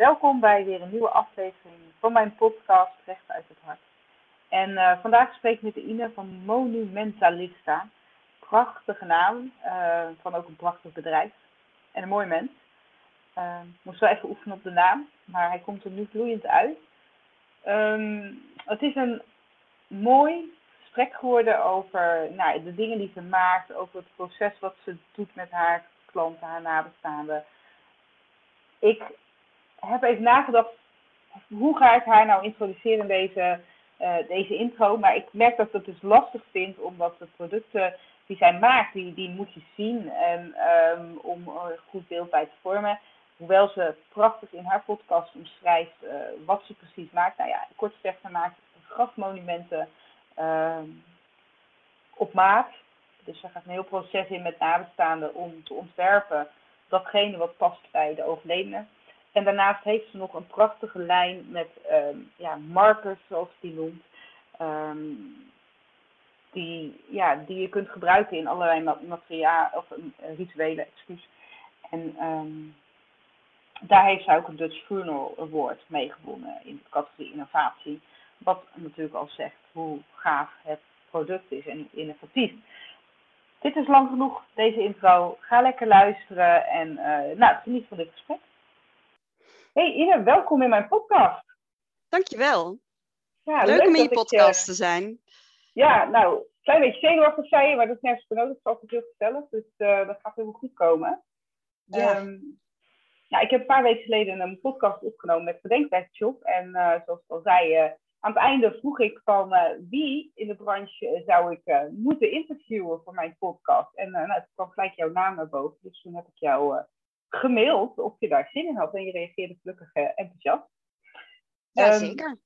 Welkom bij weer een nieuwe aflevering van mijn podcast Recht uit het Hart. En uh, vandaag spreek ik met Ine van Monumentalista. Prachtige naam, uh, van ook een prachtig bedrijf en een mooi mens. Uh, moest wel even oefenen op de naam, maar hij komt er nu vloeiend uit. Um, het is een mooi gesprek geworden over nou, de dingen die ze maakt, over het proces wat ze doet met haar klanten, haar nabestaanden. Ik heb even nagedacht, hoe ga ik haar nou introduceren in deze, uh, deze intro? Maar ik merk dat ik het dus lastig vind, omdat de producten die zij maakt, die, die moet je zien en, um, om een goed beeld bij te vormen. Hoewel ze prachtig in haar podcast omschrijft uh, wat ze precies maakt. Nou ja, kort gezegd, ze maakt grafmonumenten uh, op maat. Dus ze gaat een heel proces in met nabestaanden om te ontwerpen datgene wat past bij de overledene. En daarnaast heeft ze nog een prachtige lijn met um, ja, markers, zoals ze die noemt. Um, die, ja, die je kunt gebruiken in allerlei materiaal of uh, rituelen, excuus. En um, daar heeft zij ook een Dutch Funeral Award mee gewonnen in de categorie innovatie. Wat natuurlijk al zegt hoe gaaf het product is en innovatief. Dit is lang genoeg, deze intro. Ga lekker luisteren en uh, nou, geniet van dit gesprek. Hey Ine, welkom in mijn podcast. Dankjewel. Ja, leuk, leuk om in je podcast te zijn. Ja, nou, een klein beetje zenuwachtig zijn je, maar dat is nergens voor nodig. Dat is altijd heel gezellig, dus uh, dat gaat helemaal goed komen. Ja. Um, nou, ik heb een paar weken geleden een podcast opgenomen met Bedenkwerkshop. En uh, zoals ik al zei, uh, aan het einde vroeg ik van wie in de branche zou ik moeten interviewen voor mijn podcast. En nou, toen kwam gelijk jouw naam naar boven, dus toen heb ik jou gemaild of je daar zin in had. En je reageerde gelukkig enthousiast. Ja, um, zeker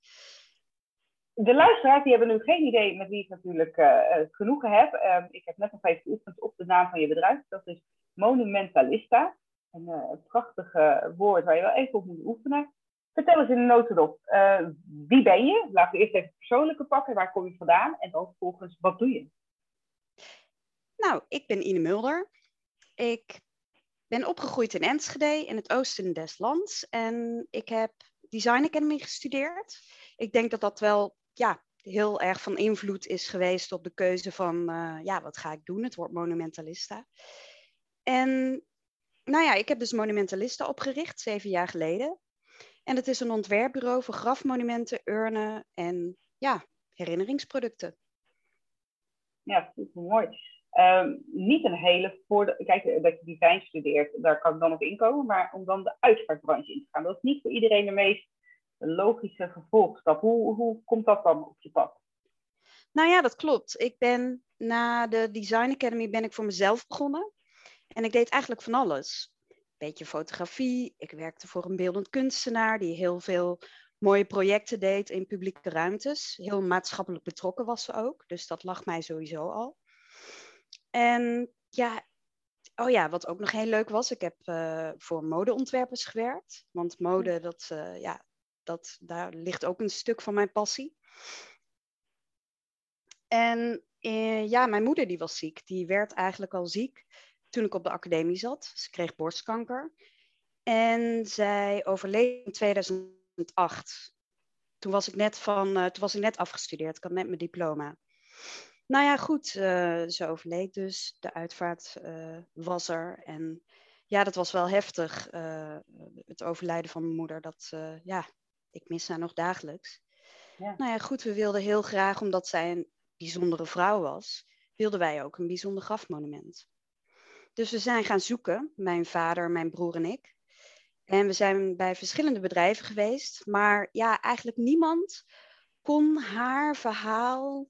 de luisteraars die hebben nu geen idee met wie ik natuurlijk uh, het genoegen heb. Um, ik heb net nog even geoefend op de naam van je bedrijf. Dat is Monumentalista. Een, uh, prachtig woord waar je wel even op moet oefenen. Vertel eens in een notendop. Wie ben je? Laten we eerst even het persoonlijke pakken. Waar kom je vandaan? En dan vervolgens, wat doe je? Nou, ik ben Ine Mulder. Ik ben opgegroeid in Enschede, in het oosten des lands. En ik heb Design Academy gestudeerd. Ik denk dat dat wel ja, heel erg van invloed is geweest op de keuze van, uh, ja, wat ga ik doen? Het wordt monumentalista. En nou ja, ik heb dus Monumentalista opgericht, zeven jaar geleden. En het is een ontwerpbureau voor grafmonumenten, urnen en ja, herinneringsproducten. Ja, super mooi. Um, niet een hele voordeel. Kijk, dat je design studeert, daar kan ik dan op inkomen. Maar om dan de uitvaartbranche in te gaan, dat is niet voor iedereen de meest logische gevolgstap. Hoe, hoe komt dat dan op je pad? Nou ja, dat klopt. Ik ben na de Design Academy ben ik voor mezelf begonnen. En ik deed eigenlijk van alles. Beetje fotografie. Ik werkte voor een beeldend kunstenaar die heel veel mooie projecten deed in publieke ruimtes. Heel maatschappelijk betrokken was ze ook. Dus dat lag mij sowieso al. En ja, oh ja, wat ook nog heel leuk was, ik heb uh, voor modeontwerpers gewerkt. Want mode, dat, uh, ja, dat, daar ligt ook een stuk van mijn passie. En eh, ja, mijn moeder die was ziek. Die werd eigenlijk al ziek toen ik op de academie zat. Ze kreeg borstkanker. En zij overleed in 2008. Toen was ik net, van, toen was ik net afgestudeerd. Ik had net mijn diploma. Nou ja, goed. Uh, ze overleed dus. De uitvaart uh, was er. En ja, dat was wel heftig. Uh, het overlijden van mijn moeder. Dat, ja, ik mis haar nog dagelijks. Ja. Nou ja, goed, we wilden heel graag, omdat zij een bijzondere vrouw was, wilden wij ook een bijzonder grafmonument. Dus we zijn gaan zoeken, mijn vader, mijn broer en ik. En we zijn bij verschillende bedrijven geweest, maar ja, eigenlijk niemand kon haar verhaal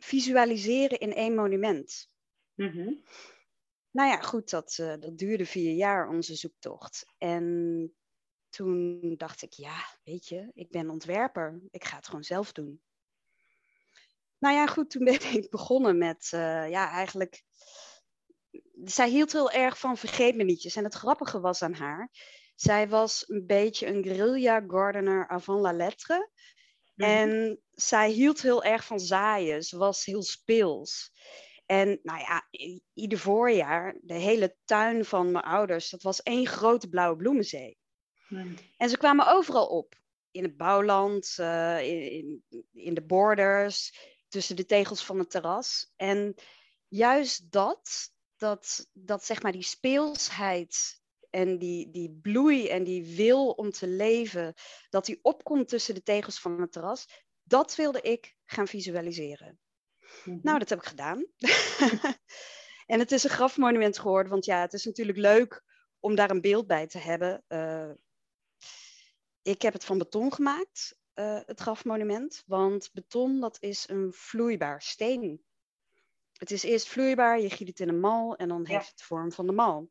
visualiseren in één monument. Mhm. Nou ja, goed, dat, eh, dat duurde vier jaar, onze zoektocht. En toen dacht ik, ja, weet je, ik ben ontwerper. Ik ga het gewoon zelf doen. Nou ja, goed, toen ben ik begonnen met, eh, ja, eigenlijk... Zij hield heel erg van vergeet me nietjes. En het grappige was aan haar, zij was een beetje een guerrilla gardener avant la lettre. Mhm. En zij hield heel erg van zaaien. Ze was heel speels. En nou ja, ieder voorjaar, de hele tuin van mijn ouders, dat was één grote blauwe bloemenzee. Mhm. En ze kwamen overal op. In het bouwland, eh, in, in, in de borders, tussen de tegels van het terras. En juist dat, dat, dat zeg maar die speelsheid en die, die bloei en die wil om te leven, dat die opkomt tussen de tegels van het terras, dat wilde ik gaan visualiseren. Mhm. Nou, dat heb ik gedaan. en het is een grafmonument geworden, want ja, het is natuurlijk leuk om daar een beeld bij te hebben. Eh, ik heb het van beton gemaakt, eh, het grafmonument, want beton dat is een vloeibaar steen. Het is eerst vloeibaar, je giet het in een mal en dan Ja. heeft het de vorm van de mal.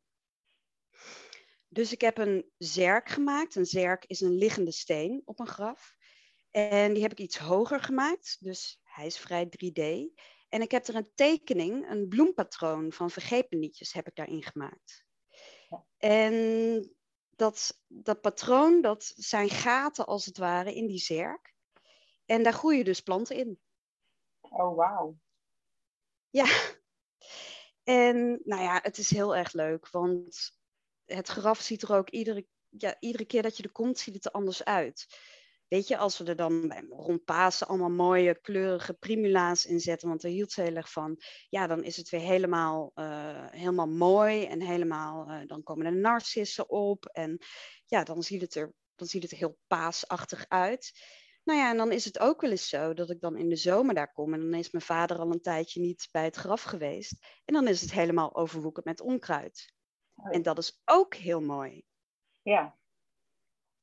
Dus ik heb een zerk gemaakt. Een zerk is een liggende steen op een graf. En die heb ik iets hoger gemaakt, dus hij is vrij 3D. En ik heb er een tekening, een bloempatroon van vergepennietjes heb ik daarin gemaakt. En dat, dat patroon, dat zijn gaten als het ware in die zerk. En daar groeien dus planten in. Oh, wauw. Ja. En nou ja, het is heel erg leuk, want het graf ziet er ook iedere, ja, iedere keer dat je er komt, ziet het er anders uit. Weet je, als we er dan rond Pasen allemaal mooie kleurige primula's in zetten, want daar hield ze heel erg van, ja, dan is het weer helemaal, eh, helemaal mooi en helemaal, eh, dan komen er narcissen op en ja, dan ziet het er, dan ziet het er heel paasachtig uit. Nou ja, en dan is het ook wel eens zo dat ik dan in de zomer daar kom en dan is mijn vader al een tijdje niet bij het graf geweest en dan is het helemaal overwoekerd met onkruid. Oh. En dat is ook heel mooi. Ja.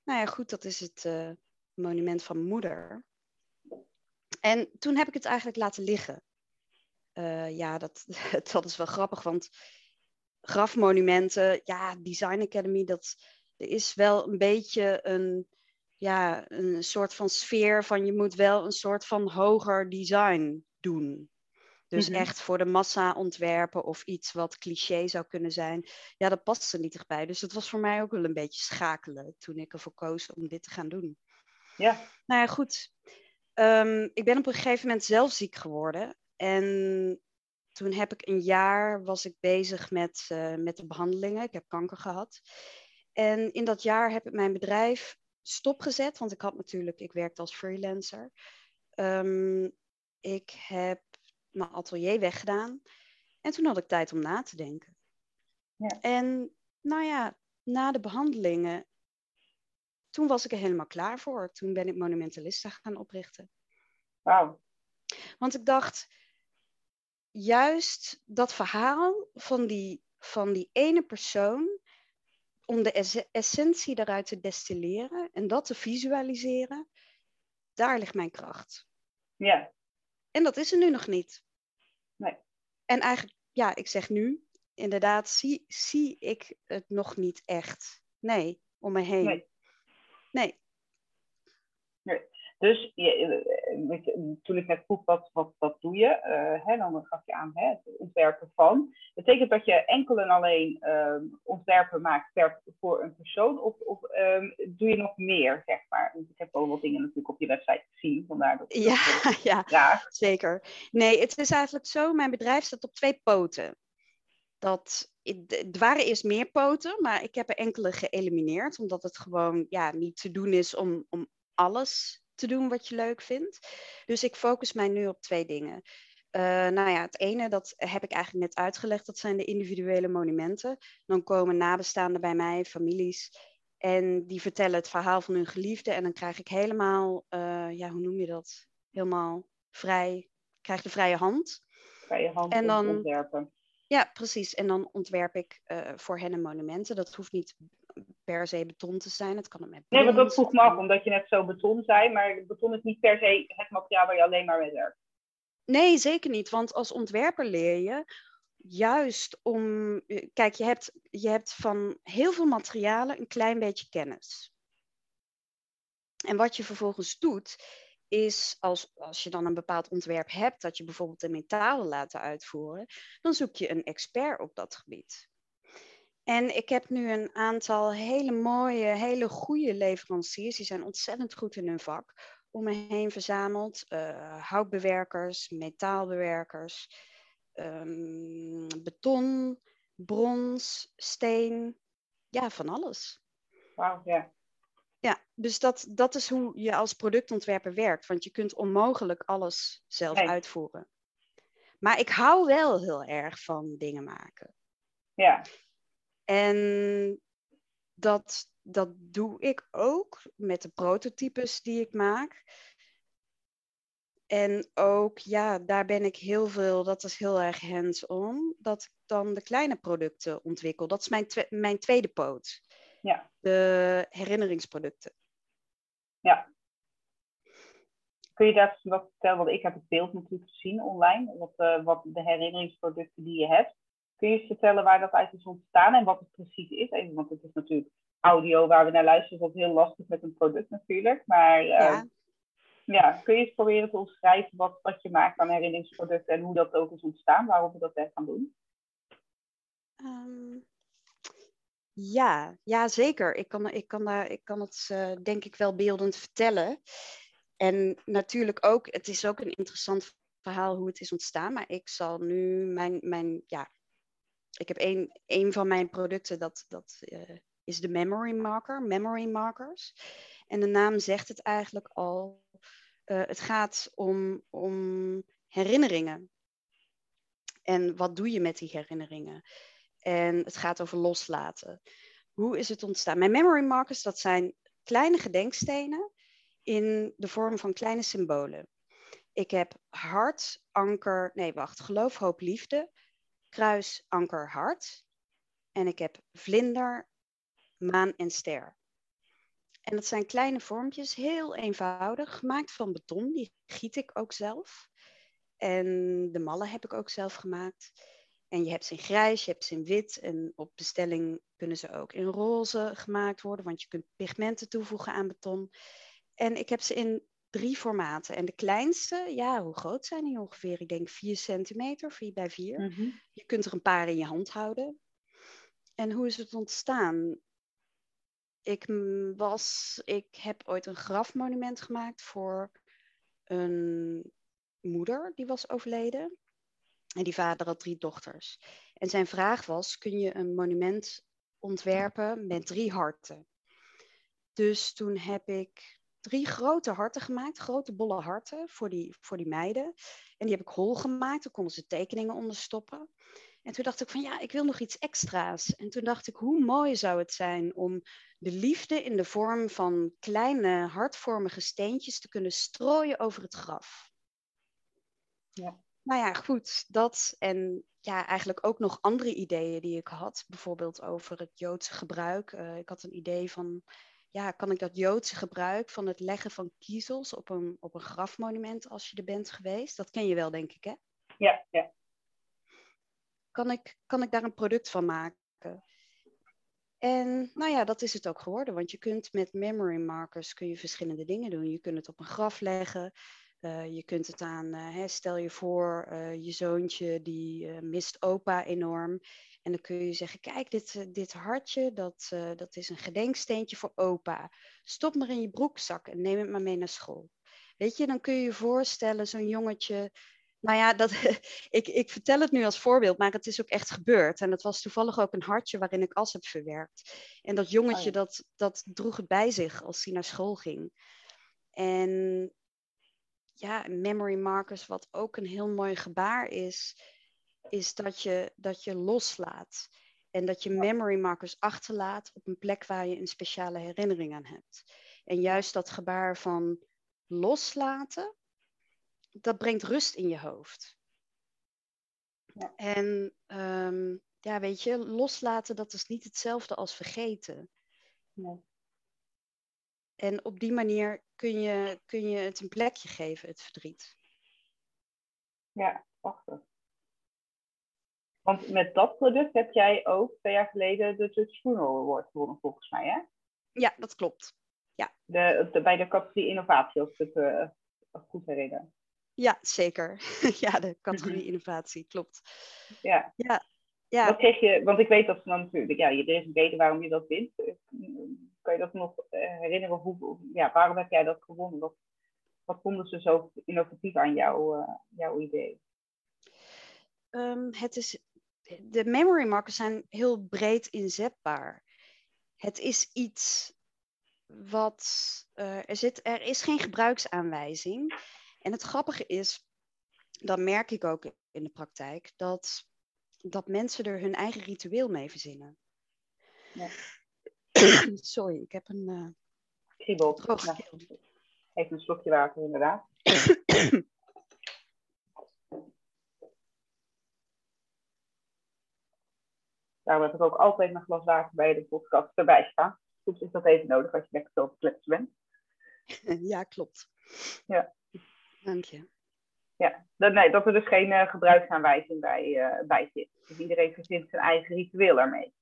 Nou ja, goed, dat is het eh, monument van moeder. En toen heb ik het eigenlijk laten liggen. Eh, ja, dat, dat is wel grappig, want grafmonumenten, ja, Design Academy, dat er is wel een beetje een, ja, een soort van sfeer van je moet wel een soort van hoger design doen. Dus Mhm. echt voor de massa ontwerpen of iets wat cliché zou kunnen zijn. Ja, dat past er niet echt bij. Dus het was voor mij ook wel een beetje schakelen toen ik ervoor koos om dit te gaan doen. Ja. Nou ja, goed. Ehm, ik ben op een gegeven moment zelf ziek geworden. En toen heb ik een jaar was ik bezig met, eh, met de behandelingen. Ik heb kanker gehad. En in dat jaar heb ik mijn bedrijf stopgezet. Want ik had natuurlijk, ik werkte als freelancer. Ehm, ik heb mijn atelier weggedaan. En toen had ik tijd om na te denken. Ja. En nou ja, na de behandelingen toen was ik er helemaal klaar voor. Toen ben ik Monumentalista gaan oprichten. Wauw. Want ik dacht, juist dat verhaal van die, van die ene persoon, om de ess- essentie daaruit te destilleren en dat te visualiseren, daar ligt mijn kracht. Ja. En dat is er nu nog niet. Nee. En eigenlijk, ja, ik zeg nu, inderdaad, zie, zie ik het nog niet echt. Nee, om me heen. Nee. nee. Dus je, weet je, toen ik net vroeg wat, wat, wat doe je, eh, hè, dan gaf je aan hè, het ontwerpen van. Betekent dat je enkel en alleen ehm, ontwerpen maakt per, voor een persoon? Of, of ehm, doe je nog meer, zeg maar? Want ik heb wel wat dingen natuurlijk op je website gezien, vandaar dat Ja, dat, eh, ja. Zeker. Nee, het is eigenlijk zo, mijn bedrijf staat op twee poten. Dat, het waren eerst meer poten, maar ik heb er enkele geëlimineerd, omdat het gewoon ja, niet te doen is om, om alles te doen wat je leuk vindt. Dus ik focus mij nu op twee dingen. Eh, nou ja, het ene, dat heb ik eigenlijk net uitgelegd, dat zijn de individuele monumenten. Dan komen nabestaanden bij mij, families, en die vertellen het verhaal van hun geliefde. En dan krijg ik helemaal, eh, ja, hoe noem je dat? Helemaal vrij, krijg de vrije hand. Bij je hand En dan- ontwerpen. Ja, precies. En dan ontwerp ik eh, voor hen een monumenten. Dat hoeft niet per se beton te zijn. Het kan er met Nee, want dat vroeg het me af, omdat je net zo beton zei. Maar beton is niet per se het materiaal waar je alleen maar mee werkt. Nee, zeker niet. Want als ontwerper leer je juist om. eh, Kijk, je hebt, je hebt van heel veel materialen een klein beetje kennis. En wat je vervolgens doet, is als, als je dan een bepaald ontwerp hebt, dat je bijvoorbeeld een metaal wil laten uitvoeren, dan zoek je een expert op dat gebied. En ik heb nu een aantal hele mooie, hele goede leveranciers, die zijn ontzettend goed in hun vak, om me heen verzameld. eh, houtbewerkers, metaalbewerkers, ehm, beton, brons, steen, ja, van alles. Wauw, ja. Ja, dus dat, dat is hoe je als productontwerper werkt. Want je kunt onmogelijk alles zelf Nee. uitvoeren. Maar ik hou wel heel erg van dingen maken. Ja, En dat, dat doe ik ook met de prototypes die ik maak. En ook, ja, daar ben ik heel veel, dat is heel erg hands-on, dat ik dan de kleine producten ontwikkel. Dat is mijn, twe- mijn tweede poot. Ja. De herinneringsproducten. ja. Kun je daar wat vertellen? Want ik heb het beeld natuurlijk gezien online. Wat, eh, wat de herinneringsproducten die je hebt. Kun je eens vertellen waar dat uit is ontstaan en wat het precies is? Even, want het is natuurlijk audio waar we naar luisteren. Dat is heel lastig met een product natuurlijk. Maar eh, Ja. ja, kun je eens proberen te omschrijven wat, wat je maakt aan herinneringsproducten en hoe dat ook is ontstaan, waarom we dat echt gaan doen? Ehm, ja, ja, zeker. Ik kan, ik kan, daar, ik kan het eh, denk ik wel beeldend vertellen. En natuurlijk ook, het is ook een interessant verhaal hoe het is ontstaan. Maar ik zal nu mijn, mijn ja, ik heb een van mijn producten, dat, dat eh, is de memory marker, memory markers. En de naam zegt het eigenlijk al. Eh, het gaat om, om herinneringen. En wat doe je met die herinneringen? En het gaat over loslaten. Hoe is het ontstaan? Mijn memory markers, dat zijn kleine gedenkstenen in de vorm van kleine symbolen. Ik heb hart, anker, nee wacht, geloof, hoop, liefde, kruis, anker, hart. En ik heb vlinder, maan en ster. En dat zijn kleine vormpjes, heel eenvoudig, gemaakt van beton. Die giet ik ook zelf. En de mallen heb ik ook zelf gemaakt. En je hebt ze in grijs, je hebt ze in wit. En op bestelling kunnen ze ook in roze gemaakt worden, want je kunt pigmenten toevoegen aan beton. En ik heb ze in drie formaten. En de kleinste, ja, hoe groot zijn die ongeveer? Ik denk 4 centimeter, 4 bij 4. Je kunt er een paar in je hand houden. En hoe is het ontstaan? Ik was, ik heb ooit een grafmonument gemaakt voor een moeder die was overleden. En die vader had drie dochters. En zijn vraag was: kun je een monument ontwerpen met drie harten? Dus toen heb ik drie grote harten gemaakt, grote bolle harten voor die, voor die meiden. En die heb ik hol gemaakt, daar konden ze tekeningen onder stoppen. En toen dacht ik van ja, ik wil nog iets extra's. En toen dacht ik, hoe mooi zou het zijn om de liefde in de vorm van kleine hartvormige steentjes te kunnen strooien over het graf. Ja. Nou ja, goed, dat en ja, eigenlijk ook nog andere ideeën die ik had. Bijvoorbeeld over het Joodse gebruik. Uh, ik had een idee van, ja, kan ik dat Joodse gebruik van het leggen van kiezels op een, op een grafmonument als je er bent geweest? Dat ken je wel, denk ik, hè? Ja, ja. Kan ik, kan ik daar een product van maken? En nou ja, dat is het ook geworden. Want je kunt met memory markers kun je verschillende dingen doen. Je kunt het op een graf leggen. Uh, je kunt het aan, uh, hè, stel je voor, uh, je zoontje die mist opa enorm. En dan kun je zeggen, kijk, dit, dit hartje, dat, dat is een gedenksteentje voor opa. Stop maar in je broekzak en neem het maar mee naar school. Weet je, dan kun je je voorstellen, zo'n jongetje... Nou ja, dat, ik, ik vertel het nu als voorbeeld, maar het is ook echt gebeurd. En dat was toevallig ook een hartje waarin ik as heb verwerkt. En dat jongetje, oh ja. dat, dat droeg het bij zich als hij naar school ging. En ja, memory markers, wat ook een heel mooi gebaar is, is dat je, dat je loslaat. En dat je memory markers achterlaat op een plek waar je een speciale herinnering aan hebt. En juist dat gebaar van loslaten, dat brengt rust in je hoofd. Ja. En um, ja, weet je, loslaten, dat is niet hetzelfde als vergeten. Nee. En op die manier kun je, kun je het een plekje geven, het verdriet. Ja, prachtig. Want met dat product heb jij ook twee jaar geleden de Dutch Funeral Award gewonnen, volgens mij, hè? Ja, dat klopt. Ja. De, de, bij de categorie innovatie, als ik het uh, goed herinner. Ja, zeker. ja, de categorie innovatie, klopt. Ja. ja. ja. Wat kreeg je, want ik weet dat ze dan natuurlijk, ja, er is een reden waarom je dat wint. Kan je dat nog uh, herinneren? Hoe, ja, waarom heb jij dat gewonnen? Wat, wat vonden ze zo innovatief aan jou, uh, jouw idee? Um, het is, de memory markers zijn heel breed inzetbaar. Het is iets wat uh, er zit, er is geen gebruiksaanwijzing. En het grappige is, dat merk ik ook in de praktijk, dat, dat mensen er hun eigen ritueel mee verzinnen. Ja. Sorry, ik heb een uh, Kriebel. Ja. Even een slokje water, inderdaad. Daarom heb ik ook altijd een glas water bij de podcast erbij staan. Soms is dat even nodig als je lekker zo gekletst bent. Ja, klopt. Ja. Dank je. Ja, dat, nee, dat er dus geen uh, gebruiksaanwijzing bij, uh, bij zit. Dus iedereen verzint zijn eigen ritueel ermee.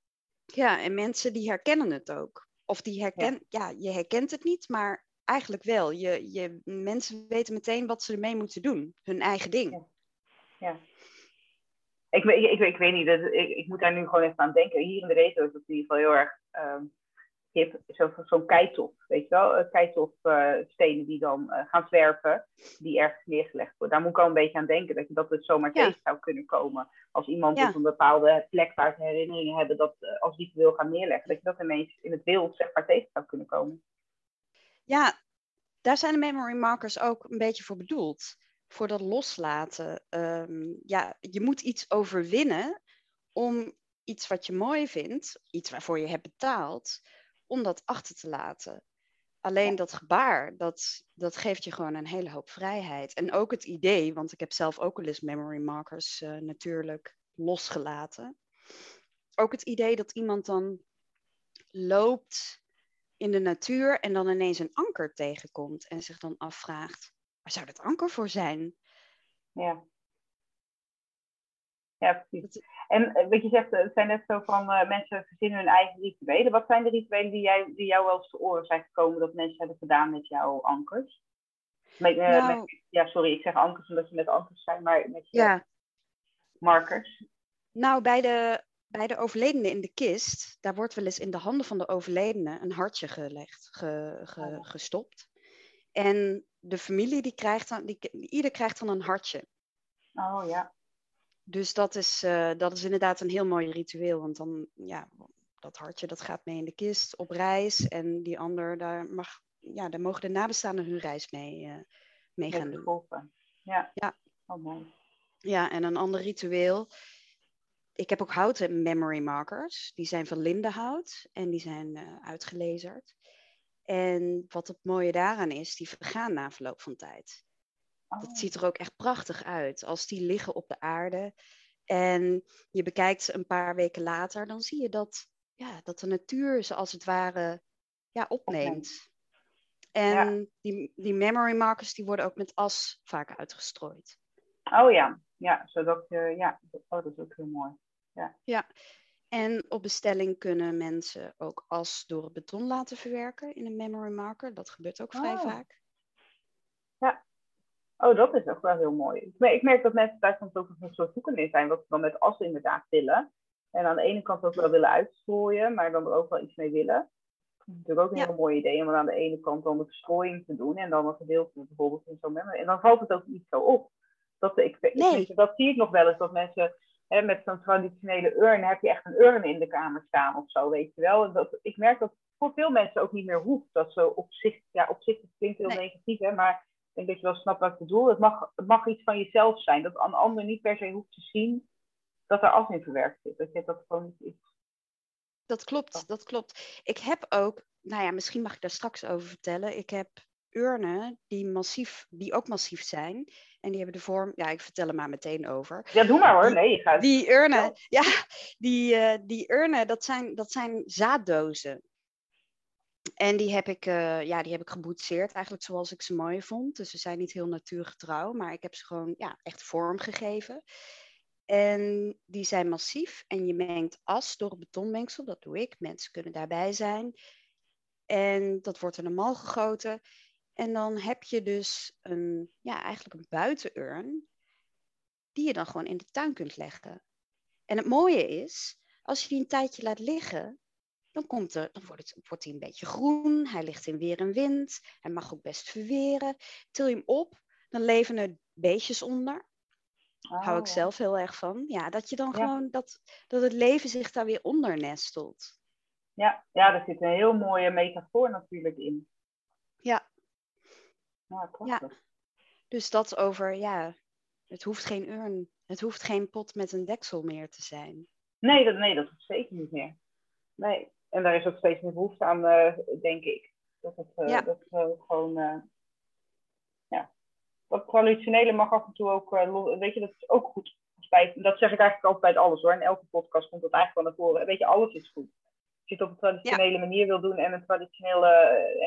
Ja, en mensen die herkennen het ook. Of die herkennen, ja. ja, je herkent het niet, maar eigenlijk wel. Je, je, mensen weten meteen wat ze ermee moeten doen. Hun eigen ding. Ja. ja. Ik, ik, ik, ik, weet niet, dat, ik, ik moet daar nu gewoon even aan denken. Hier in de regio is het in ieder geval heel erg um, Zo'n zo keitof, weet je wel? Uh, keitof uh, stenen die dan uh, gaan zwerven, die ergens neergelegd worden. Daar moet ik al een beetje aan denken, dat je dat het zomaar ja. tegen zou kunnen komen. Als iemand ja. op een bepaalde plek waar ze herinneringen hebben, dat als die wil gaan neerleggen, dat je dat ineens in het beeld zeg maar tegen zou kunnen komen. Ja, daar zijn de memory markers ook een beetje voor bedoeld voor dat loslaten. Um, ja, je moet iets overwinnen om iets wat je mooi vindt, iets waarvoor je hebt betaald, om dat achter te laten. Alleen dat gebaar, dat, dat geeft je gewoon een hele hoop vrijheid. En ook het idee, want ik heb zelf ook al eens memory markers uh, natuurlijk losgelaten. Ook het idee dat iemand dan loopt in de natuur en dan ineens een anker tegenkomt en zich dan afvraagt, waar zou dat anker voor zijn? Ja. Ja, precies. En wat je zegt, het zijn net zo van uh, mensen verzinnen hun eigen rituelen. Wat zijn de rituelen die, jij, die jou wel eens te oren zijn gekomen dat mensen hebben gedaan met jouw ankers? Met, uh, nou, met, ja, sorry, ik zeg ankers omdat ze met ankers zijn, maar met je ja. markers. Nou, bij de, bij de overledene in de kist, daar wordt wel eens in de handen van de overledene een hartje gelegd, ge, ge, Oh. gestopt. En de familie die krijgt dan, die, ieder krijgt dan een hartje. Oh ja. Dus dat is, uh, dat is inderdaad een heel mooi ritueel. Want dan, ja, dat hartje dat gaat mee in de kist op reis. En die ander, daar, mag, ja, daar mogen de nabestaanden hun reis mee, uh, mee gaan doen. Geholpen. Ja. Ja. Oh, mooi. Ja, en een ander ritueel. Ik heb ook houten memory markers. Die zijn van lindenhout en die zijn uh, uitgelezerd. En wat het mooie daaraan is, die vergaan na verloop van tijd. Oh. Dat ziet er ook echt prachtig uit. Als die liggen op de aarde en je bekijkt ze een paar weken later, dan zie je dat, ja, dat de natuur ze als het ware ja, opneemt. En Ja. die, die memory markers die worden ook met as vaak uitgestrooid. Oh ja. Ja, zodat je, ja, oh, dat is ook heel mooi. Ja, en op bestelling kunnen mensen ook as door het beton laten verwerken in een memory marker. Dat gebeurt ook vrij Oh. vaak. Oh, dat is ook wel heel mooi. Ik merk, ik merk dat mensen daar soms ook een soort zoeken in zijn, wat ze dan met as inderdaad willen. En aan de ene kant ook wel willen uitstrooien, maar dan er ook wel iets mee willen. Dat is natuurlijk ook een Ja. heel mooi idee om aan de ene kant dan de verstrooiing te doen en dan een gedeelte bijvoorbeeld in zo'n memory. En dan valt het ook niet zo op. Dat, ik, ik- Nee. dat zie ik nog wel eens, dat mensen hè, met zo'n traditionele urn, heb je echt een urn in de kamer staan of zo, weet je wel. En Dat, ik merk dat voor veel mensen ook niet meer hoeft. Dat zo op zich, ja, op zich het klinkt heel Nee. negatief, hè, maar denk dat je wel snapt wat ik bedoel. Het mag, het mag iets van jezelf zijn. Dat een ander niet per se hoeft te zien dat er as in verwerkt zit. Dat je dat gewoon niet is. Dat klopt, dat klopt. Ik heb ook, nou ja, misschien mag ik daar straks over vertellen. Ik heb urnen die, massief, die ook massief zijn. En die hebben de vorm, ja, ik vertel er maar meteen over. Ja, doe maar hoor. Nee, je gaat. Die urnen, ja, die, eh, die urnen, dat zijn, dat zijn zaaddozen. En die heb, ik, uh, ja, die heb ik geboetseerd eigenlijk zoals ik ze mooi vond. Dus ze zijn niet heel natuurgetrouw, maar ik heb ze gewoon ja, echt vorm gegeven. En die zijn massief en je mengt as door het betonmengsel. Dat doe ik. Mensen kunnen daarbij zijn. En dat wordt in een mal gegoten. En dan heb je dus een, ja, eigenlijk een buitenurn. Die je dan gewoon in de tuin kunt leggen. En het mooie is, als je die een tijdje laat liggen, dan, komt er, dan wordt, het, wordt hij een beetje groen. Hij ligt in weer en wind. Hij mag ook best verweren. Til je hem op, dan leven er beestjes onder. Oh. Hou ik oh. zelf heel erg van. Ja, dat je dan gewoon, dat, dat het leven zich daar weer onder nestelt. Ja, ja, daar zit een heel mooie metafoor natuurlijk in. Ja. Ja, ja. Dus dat over, ja, het hoeft geen urn, het hoeft geen pot met een deksel meer te zijn. Nee, dat, nee, dat hoeft zeker niet meer. Nee, en daar is ook steeds meer behoefte aan, uh, denk ik. Dat het, uh, dat gewoon, uh, ja. Dat traditionele mag af en toe ook, weet je, dat is ook goed. Bij, dat zeg ik eigenlijk altijd bij alles hoor. In elke podcast komt dat eigenlijk wel naar voren. Weet je, alles is goed. Als je het op een traditionele manier wil doen en een traditionele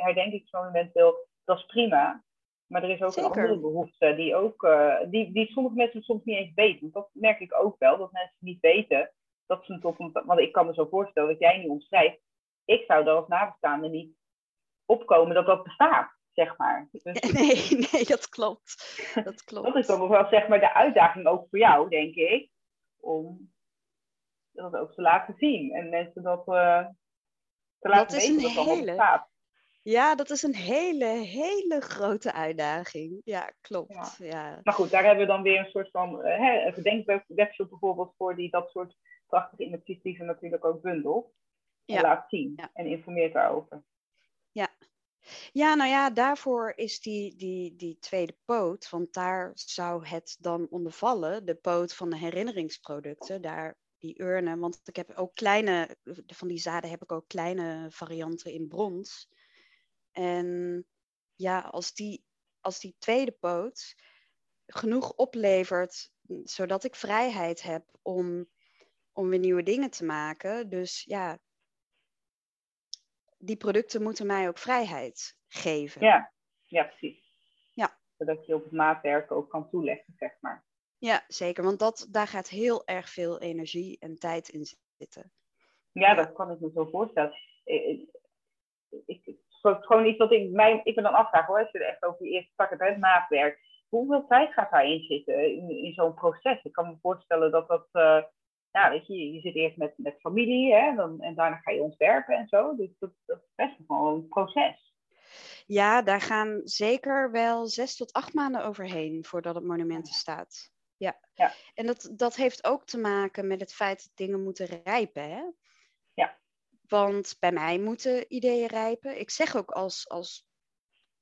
herdenkingsmoment wil, dat is prima. Maar er is ook een andere behoefte die, ook, die, die sommige mensen soms niet eens weten. Want dat merk ik ook wel, dat mensen niet weten dat het een, want ik kan me zo voorstellen dat jij nu omschrijft, ik zou er als nabestaande niet opkomen dat dat bestaat, zeg maar. Dus, nee, nee, dat klopt. Dat klopt. dat is dan wel zeg maar de uitdaging ook voor jou, denk ik, om dat ook te laten zien en mensen dat uh, te laten dat weten dat dat hele... bestaat. Ja, dat is een hele, hele grote uitdaging. Ja, klopt. Ja. Maar goed, daar hebben we dan weer een soort van uh, hè, een bijvoorbeeld voor die dat soort prachtige initiatieven natuurlijk ook bundelt. En laat zien en informeert daarover. Ja. Ja, nou ja, daarvoor is die, die, die tweede poot, want daar zou het dan onder vallen, de poot van de herinneringsproducten, daar die urnen. Want ik heb ook kleine, van die zaden heb ik ook kleine varianten in brons. En ja, als die, als die tweede poot genoeg oplevert, zodat ik vrijheid heb om om weer nieuwe dingen te maken. Dus ja, die producten moeten mij ook vrijheid geven. Ja, ja precies. Ja. Zodat je op het maatwerk ook kan toeleggen, zeg maar. Ja, zeker. Want dat, daar gaat heel erg veel energie en tijd in zitten. Ja, dat kan ik me zo voorstellen. Ik, ik, gewoon iets wat ik, mij, ik me dan afvraag hoor, als je er echt over die eerste pakken maatwerk. Hoeveel tijd gaat daarin zitten in, in zo'n proces? Ik kan me voorstellen dat dat, uh, ja, weet je, je zit eerst met, met familie hè, dan, en daarna ga je ontwerpen en zo. Dus dat, dat is best wel een proces. Ja, daar gaan zeker wel zes tot acht maanden overheen voordat het monument er staat. Ja. ja. En dat, dat heeft ook te maken met het feit dat dingen moeten rijpen. Hè? Ja. Want bij mij moeten ideeën rijpen. Ik zeg ook als, als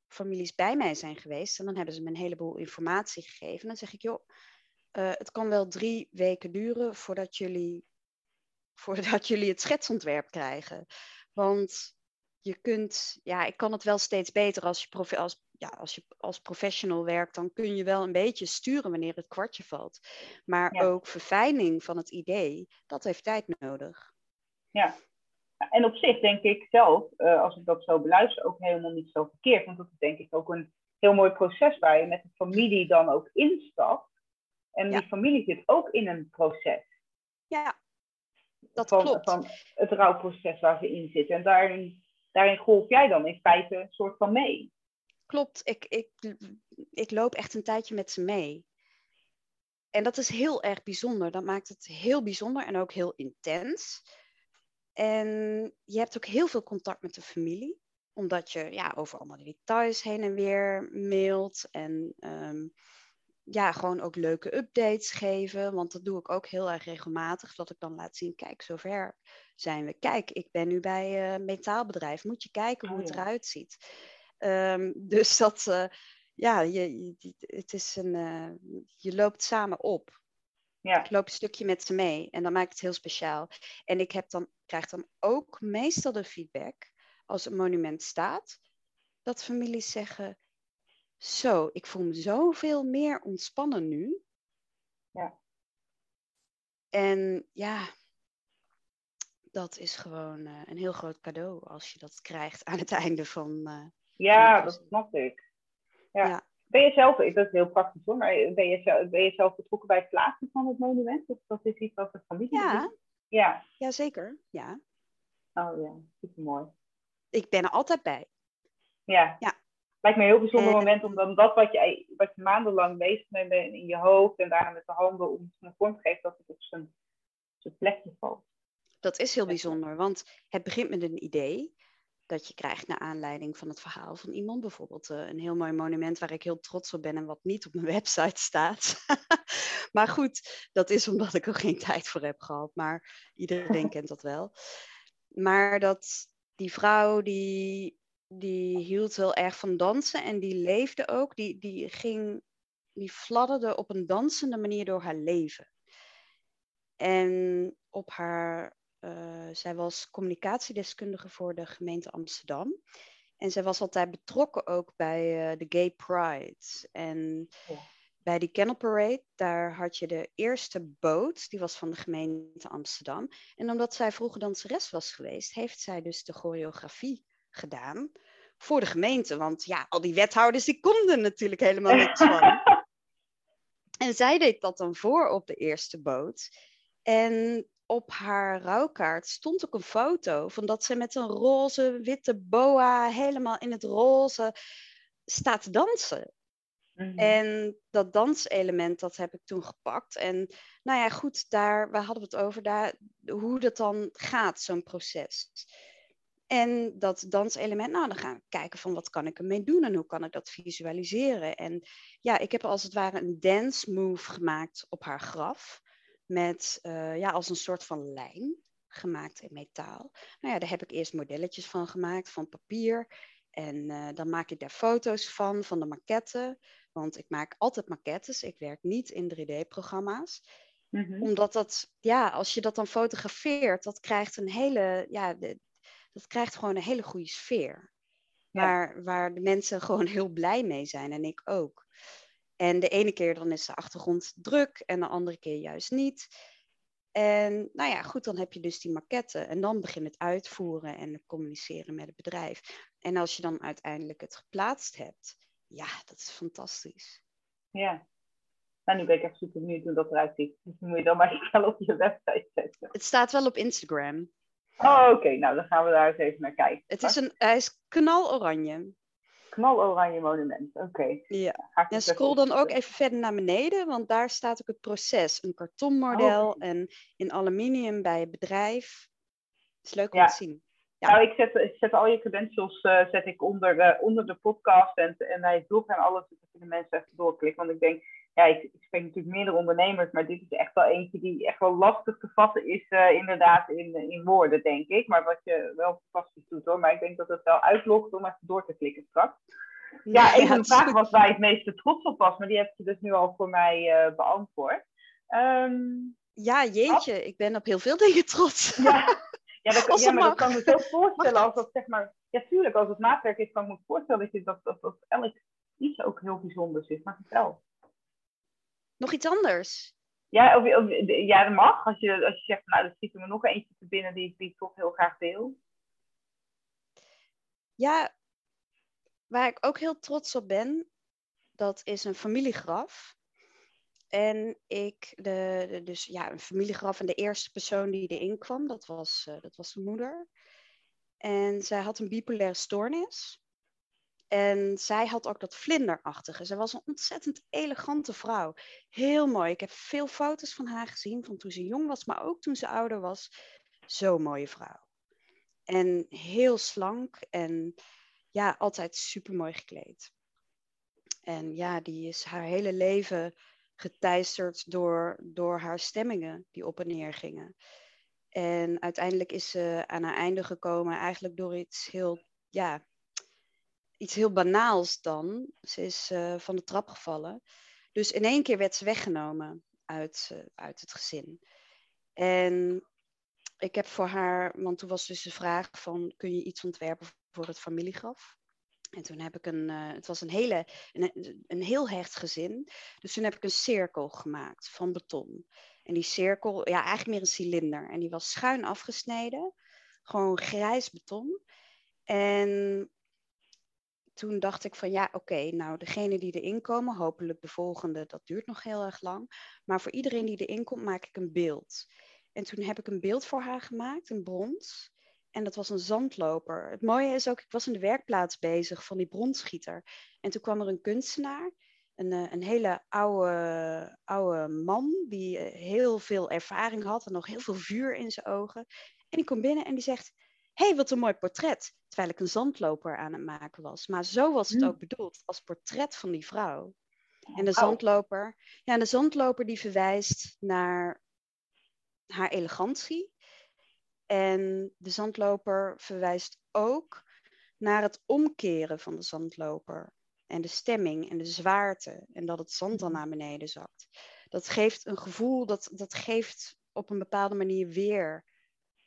families bij mij zijn geweest en dan hebben ze me een heleboel informatie gegeven. Dan zeg ik, joh, uh, het kan wel drie weken duren voordat jullie, voordat jullie het schetsontwerp krijgen. Want je kunt, ja, ik kan het wel steeds beter als je, als, ja, als, je als professional werkt, dan kun je wel een beetje sturen wanneer het kwartje valt. Maar ook verfijning van het idee, dat heeft tijd nodig. Ja, en op zich denk ik zelf, uh, als ik dat zo beluister, ook helemaal niet zo verkeerd. Want dat is denk ik ook een heel mooi proces waar je met de familie dan ook instapt. En die familie zit ook in een proces. Ja, dat van, klopt. Van het rouwproces waar ze in zitten. En daarin, daarin golf jij dan in feite een soort van mee. Klopt, ik, ik, ik loop echt een tijdje met ze mee. En dat is heel erg bijzonder. Dat maakt het heel bijzonder en ook heel intens. En je hebt ook heel veel contact met de familie, omdat je ja, over allemaal details heen en weer mailt. En um, ja, gewoon ook leuke updates geven. Want dat doe ik ook heel erg regelmatig. Dat ik dan laat zien, kijk, zover zijn we. Kijk, ik ben nu bij een metaalbedrijf. Moet je kijken hoe oh, het eruit ziet. Um, dus dat, uh, ja, je, je, het is een, uh, je loopt samen op. Ja. Ik loop een stukje met ze mee en dat maakt het heel speciaal. En ik heb dan, krijg dan ook meestal de feedback als een monument staat, dat families zeggen: zo, ik voel me zoveel meer ontspannen nu. Ja. En ja, dat is gewoon uh, een heel groot cadeau als je dat krijgt aan het einde van. Uh, ja, dat snap ik. Ja. ja. Ben je zelf, dat is heel praktisch hoor, maar ben je, zelf, ben je zelf betrokken bij het plaatsen van het monument? Of dat is iets wat de familie ja. doet? Ja. Jazeker, ja. Oh ja, super mooi. Ik ben er altijd bij. Ja. ja. Lijkt me een heel bijzonder moment om dan dat wat je, wat je maandenlang bezig bent in je hoofd en daarna met de handen om het vorm te geven, dat het op zijn, zijn plekje valt. Dat is heel bijzonder, want het begint met een idee dat je krijgt naar aanleiding van het verhaal van iemand. Bijvoorbeeld uh, een heel mooi monument waar ik heel trots op ben en wat niet op mijn website staat. maar goed, dat is omdat ik er geen tijd voor heb gehad. Maar iedereen kent dat wel. Maar dat die vrouw die, die hield heel erg van dansen en die leefde ook. Die, die ging, die fladderde op een dansende manier door haar leven. En op haar uh, zij was communicatiedeskundige voor de gemeente Amsterdam. En zij was altijd betrokken ook bij uh, de Gay Pride. En bij die Kennel Parade, daar had je de eerste boot, die was van de gemeente Amsterdam. En omdat zij vroeger danseres was geweest, heeft zij dus de choreografie gedaan voor de gemeente. Want ja, al die wethouders, die konden natuurlijk helemaal niks van. En zij deed dat dan voor op de eerste boot. En op haar rouwkaart stond ook een foto van dat ze met een roze witte boa helemaal in het roze staat te dansen. Mhm. En dat danselement, dat heb ik toen gepakt. En nou ja, goed, daar, waar hadden we het over? Daar, hoe dat dan gaat, zo'n proces. En dat danselement, nou, dan gaan we kijken van wat kan ik ermee doen en hoe kan ik dat visualiseren. En ja, ik heb als het ware een dance move gemaakt op haar graf met uh, ja, als een soort van lijn gemaakt in metaal. Nou ja, daar heb ik eerst modelletjes van gemaakt, van papier. En uh, dan maak ik daar foto's van, van de maquetten. Want ik maak altijd maquettes. Ik werk niet in 3D-programma's. Mm-hmm. Omdat dat, ja, als je dat dan fotografeert, dat krijgt een hele, ja, de, dat krijgt gewoon een hele goede sfeer. Ja. Waar, waar de mensen gewoon heel blij mee zijn en ik ook. En de ene keer dan is de achtergrond druk en de andere keer juist niet. En nou ja, goed, dan heb je dus die maquette en dan begin het uitvoeren en communiceren met het bedrijf. En als je dan uiteindelijk het geplaatst hebt, ja, dat is fantastisch. Ja. Nou, nu ben ik echt super benieuwd hoe dat eruit ziet. Dus moet je dan maar wel op je website zetten. Het staat wel op Instagram. Oh, oké. Nou, dan gaan we daar eens even naar kijken. Het is een, hij is knaloranje knaloranje monument. Oké. Ja. En scroll dan ook even verder naar beneden, want daar staat ook het proces. Een kartonmodel oh. en in aluminium bij het bedrijf. is leuk om te zien. Ja. Nou, ik zet, ik zet al je credentials uh, zet ik onder, uh, onder de podcast en, en hij blog en alles, zodat de mensen even doorklikken. Want ik denk, ja, ik, ik spreek natuurlijk meerdere ondernemers, maar dit is echt wel eentje die echt wel lastig te vatten is, uh, inderdaad, in, in woorden, denk ik. Maar wat je wel fantastisch doet hoor. Maar ik denk dat het wel uitlokt om even door te klikken straks. Ja, ja een van de vragen was waar je het meeste trots op was, maar die heb je dus nu al voor mij uh, beantwoord. Um, ja, jeetje, ik ben op heel veel dingen trots. Ja, ja, dat, ja maar dat kan me zo voorstellen als dat zeg maar, ja tuurlijk, als het maatwerk is, kan ik me voorstellen dat, je, dat, dat, dat elk iets ook heel bijzonders is. Maar vertel. Nog iets anders? Ja, of, of, ja dat mag. Als je, als je zegt, nou, er schiet er nog eentje te binnen die, die ik toch heel graag deel. Ja, waar ik ook heel trots op ben, dat is een familiegraf. En ik, de, de, dus ja, een familiegraf en de eerste persoon die erin kwam, dat was, uh, dat was de moeder. En zij had een bipolaire stoornis. En zij had ook dat vlinderachtige. Ze was een ontzettend elegante vrouw. Heel mooi. Ik heb veel foto's van haar gezien, van toen ze jong was, maar ook toen ze ouder was. Zo'n mooie vrouw. En heel slank en ja, altijd super mooi gekleed. En ja, die is haar hele leven geteisterd door, door haar stemmingen die op en neer gingen. En uiteindelijk is ze aan haar einde gekomen eigenlijk door iets heel, ja, iets heel banaals dan. Ze is uh, van de trap gevallen. Dus in één keer werd ze weggenomen uit, uh, uit het gezin. En ik heb voor haar, want toen was dus de vraag van, kun je iets ontwerpen voor het familiegraf? En toen heb ik een, uh, het was een, hele, een, een heel hecht gezin. Dus toen heb ik een cirkel gemaakt van beton. En die cirkel, ja, eigenlijk meer een cilinder. En die was schuin afgesneden. Gewoon grijs beton. En toen dacht ik van ja, oké, nou degene die erin komen, hopelijk de volgende, dat duurt nog heel erg lang. Maar voor iedereen die erin komt, maak ik een beeld. En toen heb ik een beeld voor haar gemaakt, een brons. En dat was een zandloper. Het mooie is ook, ik was in de werkplaats bezig van die bronsschieter. En toen kwam er een kunstenaar, een, eh, een hele oude, oude man, die eh, heel veel ervaring had en nog heel veel vuur in zijn ogen. En die komt binnen en die zegt, hey, wat een mooi portret. Terwijl ik een zandloper aan het maken was. Maar zo was het hmm. ook bedoeld, als portret van die vrouw. En de zandloper, ja, de zandloper die verwijst naar haar elegantie. En de zandloper verwijst ook naar het omkeren van de zandloper. En de stemming en de zwaarte. En dat het zand dan hmm. naar beneden zakt. Dat geeft een gevoel, dat, dat geeft op een bepaalde manier weer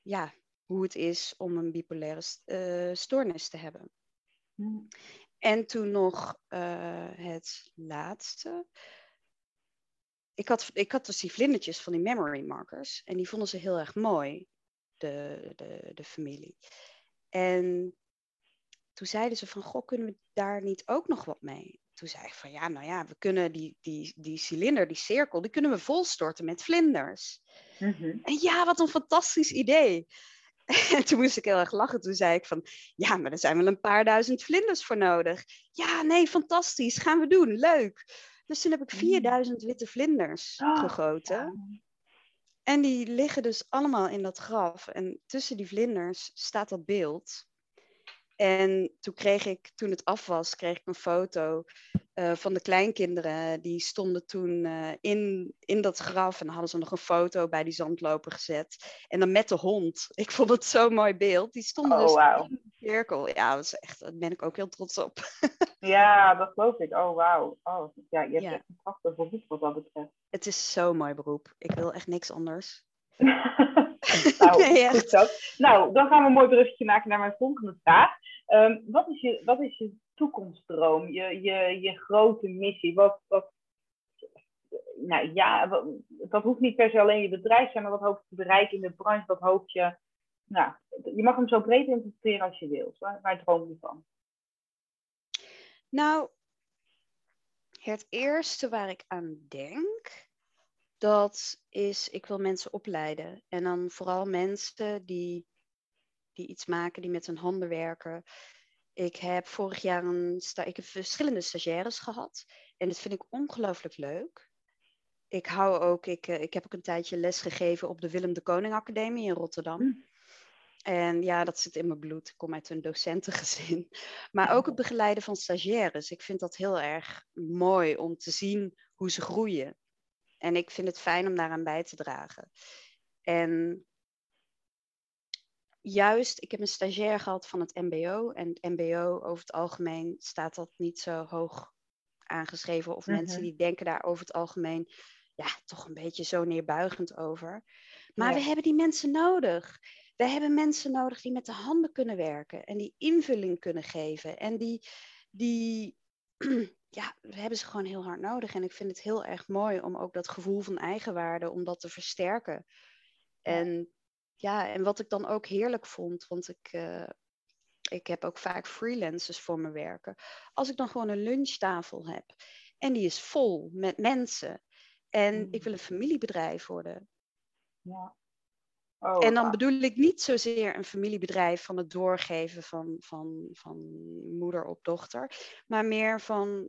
ja, hoe het is om een bipolaire uh, stoornis te hebben. Hmm. En toen nog uh, het laatste. Ik had, ik had dus die vlindertjes van die memory markers. En die vonden ze heel erg mooi, de, de, de familie. En toen zeiden ze van, goh, kunnen we daar niet ook nog wat mee? Toen zei ik van, ja, nou ja, we kunnen die, die, die cilinder, die cirkel, die kunnen we volstorten met vlinders. Mm En ja, wat een fantastisch idee. En toen moest ik heel erg lachen. Toen zei ik van, ja, maar er zijn wel een paar duizend vlinders voor nodig. Ja, nee, fantastisch, gaan we doen, leuk. Dus toen heb ik 4000 mm. witte vlinders oh, gegoten. En die liggen dus allemaal in dat graf. En tussen die vlinders staat dat beeld. En toen kreeg ik, toen het af was, kreeg ik een foto uh, van de kleinkinderen. Die stonden toen uh, in, in dat graf en hadden ze nog een foto bij die zandloper gezet. En dan met de hond. Ik vond het zo'n mooi beeld. Die stonden oh, dus wow. in de cirkel. Ja, dat is echt, daar ben ik ook heel trots op. ja, dat geloof ik. Oh, wauw. Oh, ja, je hebt ja. echt een prachtig beroep wat dat betreft. Het is zo'n mooi beroep. Ik wil echt niks anders. nou, goed zo. nou, dan gaan we een mooi bruggetje maken naar mijn volgende vraag. Um, wat, is je, wat is je toekomstdroom, je, je, je grote missie? Wat, wat, nou ja, wat, dat hoeft niet per se alleen je bedrijf zijn, maar wat hoop je te bereiken in de branche? Wat hoop je, nou, je mag hem zo breed interpreteren als je wilt. Waar, waar droom je van? Nou, het eerste waar ik aan denk, dat is, ik wil mensen opleiden. En dan vooral mensen die, die iets maken, die met hun handen werken. Ik heb vorig jaar een ik heb verschillende stagiaires gehad. En dat vind ik ongelooflijk leuk. Ik hou ook, ik, eh, ik heb ook een tijdje les gegeven op de Willem de Koning Academie in Rotterdam. Hm. En ja, dat zit in mijn bloed. Ik kom uit een docentengezin. Maar ook het begeleiden van stagiaires. Ik vind dat heel erg mooi om te zien hoe ze groeien. En ik vind het fijn om daaraan bij te dragen. En juist, ik heb een stagiair gehad van het MBO. En het MBO over het algemeen staat dat niet zo hoog aangeschreven. Of mensen mhm. die denken daar over het algemeen ja, toch een beetje zo neerbuigend over. Maar we hebben die mensen nodig. We hebben mensen nodig die met de handen kunnen werken en die invulling kunnen geven. En die, die ja, we hebben ze gewoon heel hard nodig. En ik vind het heel erg mooi om ook dat gevoel van eigenwaarde, om dat te versterken. En ja, en wat ik dan ook heerlijk vond, want ik, uh, ik heb ook vaak freelancers voor me werken. Als ik dan gewoon een lunchtafel heb en die is vol met mensen en ik mm. wil een familiebedrijf worden. Ja. Oh, en dan bedoel ik niet zozeer een familiebedrijf van het doorgeven van, van, van moeder op dochter, maar meer van,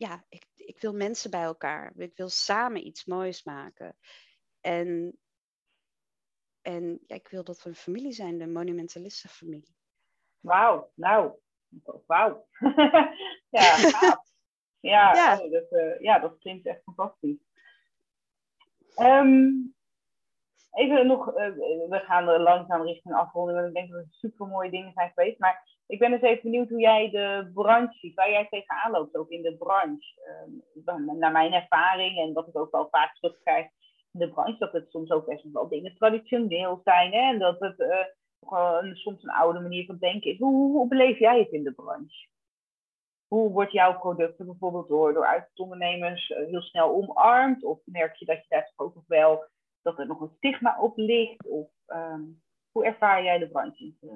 ja, ik, ik wil mensen bij elkaar. Ik wil samen iets moois maken. En, en ja, ik wil dat we een familie zijn, de monumentalistenfamilie. Wauw, nou, wauw. ja, ja, ja. Oh, dat, uh, ja, dat klinkt echt fantastisch. Um, Even nog, uh, we gaan langzaam richting afronding, want ik denk dat het super mooie dingen zijn geweest. Maar ik ben dus even benieuwd hoe jij de branche ziet, waar jij tegenaan loopt, ook in de branche. Uh, naar mijn ervaring en wat ik ook wel vaak terugkrijg in de branche, dat het soms ook best wel dingen traditioneel zijn. Hè? En dat het uh, soms een oude manier van denken is. Hoe, beleef jij het in de branche? Hoe wordt jouw product bijvoorbeeld door, door uitzondondernemers heel snel omarmd? Of merk je dat je daar ook nog wel dat er nog een stigma op ligt? Of ehm, hoe ervaar jij de branche uh,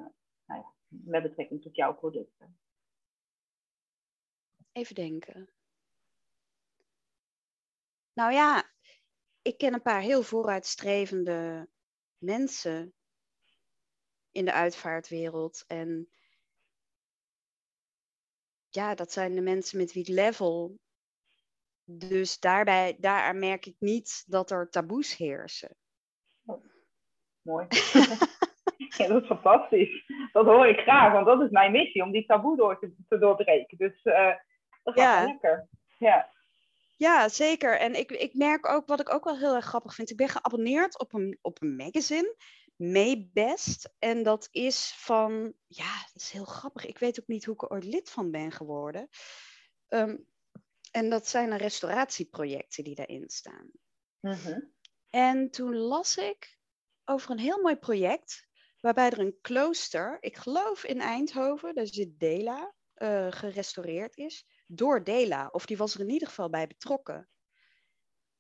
nou ja, met betrekking tot jouw producten? Even denken. Nou ja, ik ken een paar heel vooruitstrevende mensen in de uitvaartwereld. En ja, dat zijn de mensen met wie ik level. Dus daarbij, daar merk ik niet dat er taboes heersen. Oh, mooi. ja, dat is fantastisch. Dat hoor ik graag, want dat is mijn missie, om die taboe door te, te doorbreken. Dus uh, dat gaat ja. lekker. Ja. Ja, zeker. En ik, ik merk ook, wat ik ook wel heel erg grappig vind, ik ben geabonneerd op een, op een magazine, Maybest. En dat is van, ja, dat is heel grappig. Ik weet ook niet hoe ik er ooit lid van ben geworden. Ehm, en dat zijn de restauratieprojecten die daarin staan. Mhm. En toen las ik over een heel mooi project, waarbij er een klooster, ik geloof in Eindhoven, daar zit Dela, uh, gerestaureerd is door Dela. Of die was er in ieder geval bij betrokken.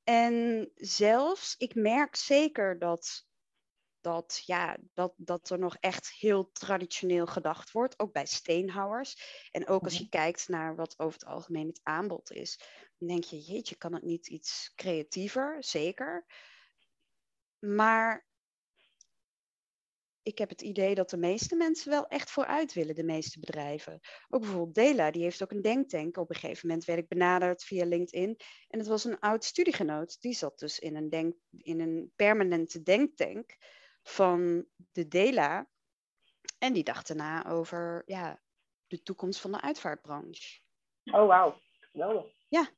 En zelfs, ik merk zeker dat, dat, ja, dat, dat er nog echt heel traditioneel gedacht wordt, ook bij steenhouwers. En ook als je mhm. kijkt naar wat over het algemeen het aanbod is, dan denk je, jeetje, kan het niet iets creatiever? Zeker. Maar ik heb het idee dat de meeste mensen wel echt vooruit willen, de meeste bedrijven. Ook bijvoorbeeld Dela, die heeft ook een denktank. Op een gegeven moment werd ik benaderd via LinkedIn. En het was een oud studiegenoot, die zat dus in een, denk, in een permanente denktank van de Dela. En die dacht daarna over ja, de toekomst van de uitvaartbranche. Oh, wauw. Geweldig. Ja.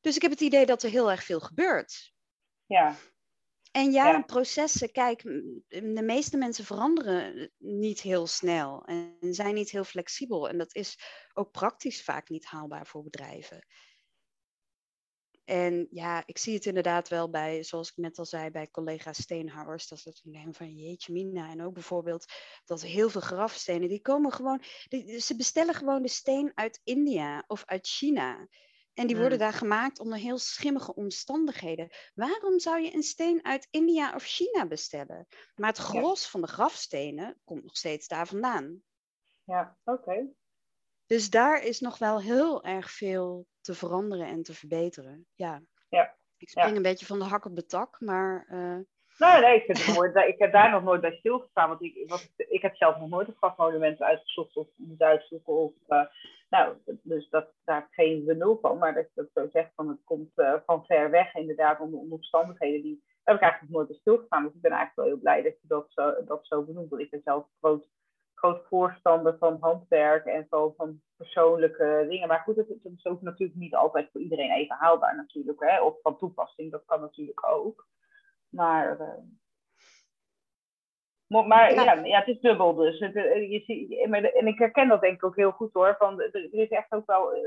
Dus ik heb het idee dat er heel erg veel gebeurt. Ja. En ja, processen, kijk, de meeste mensen veranderen niet heel snel en zijn niet heel flexibel. En dat is ook praktisch vaak niet haalbaar voor bedrijven. En ja, ik zie het inderdaad wel bij, zoals ik net al zei, bij collega steenhouwers. Dat het denken van jeetje mina. En ook bijvoorbeeld dat heel veel grafstenen, die komen gewoon, ze bestellen gewoon de steen uit India of uit China. En die worden daar gemaakt onder heel schimmige omstandigheden. Waarom zou je een steen uit India of China bestellen? Maar het gros van de grafstenen komt nog steeds daar vandaan. Ja, oké. Dus daar is nog wel heel erg veel te veranderen en te verbeteren. Ja. ja. Ik spring een beetje van de hak op de tak, maar. Uh... Nee, nee, ik, mooi. ik heb daar nog nooit bij stilgestaan. Want ik, wat, ik heb zelf nog nooit een grafmonument uitgezocht of moet uitzoeken. Of, uh, nou, dus dat, daar geen we nul van. Maar dat je dat zo zegt, van het komt uh, van ver weg inderdaad onder, onder omstandigheden die... Daar heb ik eigenlijk nog nooit bij stilgestaan. Dus ik ben eigenlijk wel heel blij dat je dat zo, dat zo benoemt. Want ik ben zelf groot, groot voorstander van handwerk en van, van persoonlijke dingen. Maar goed, het is natuurlijk niet altijd voor iedereen even haalbaar natuurlijk. Hè? Of van toepassing, dat kan natuurlijk ook. Maar... Uh, maar ja. ja. het is dubbel dus. Eh, je ziet, en ik herken dat denk ik ook heel goed hoor. Van, er is echt ook wel eh,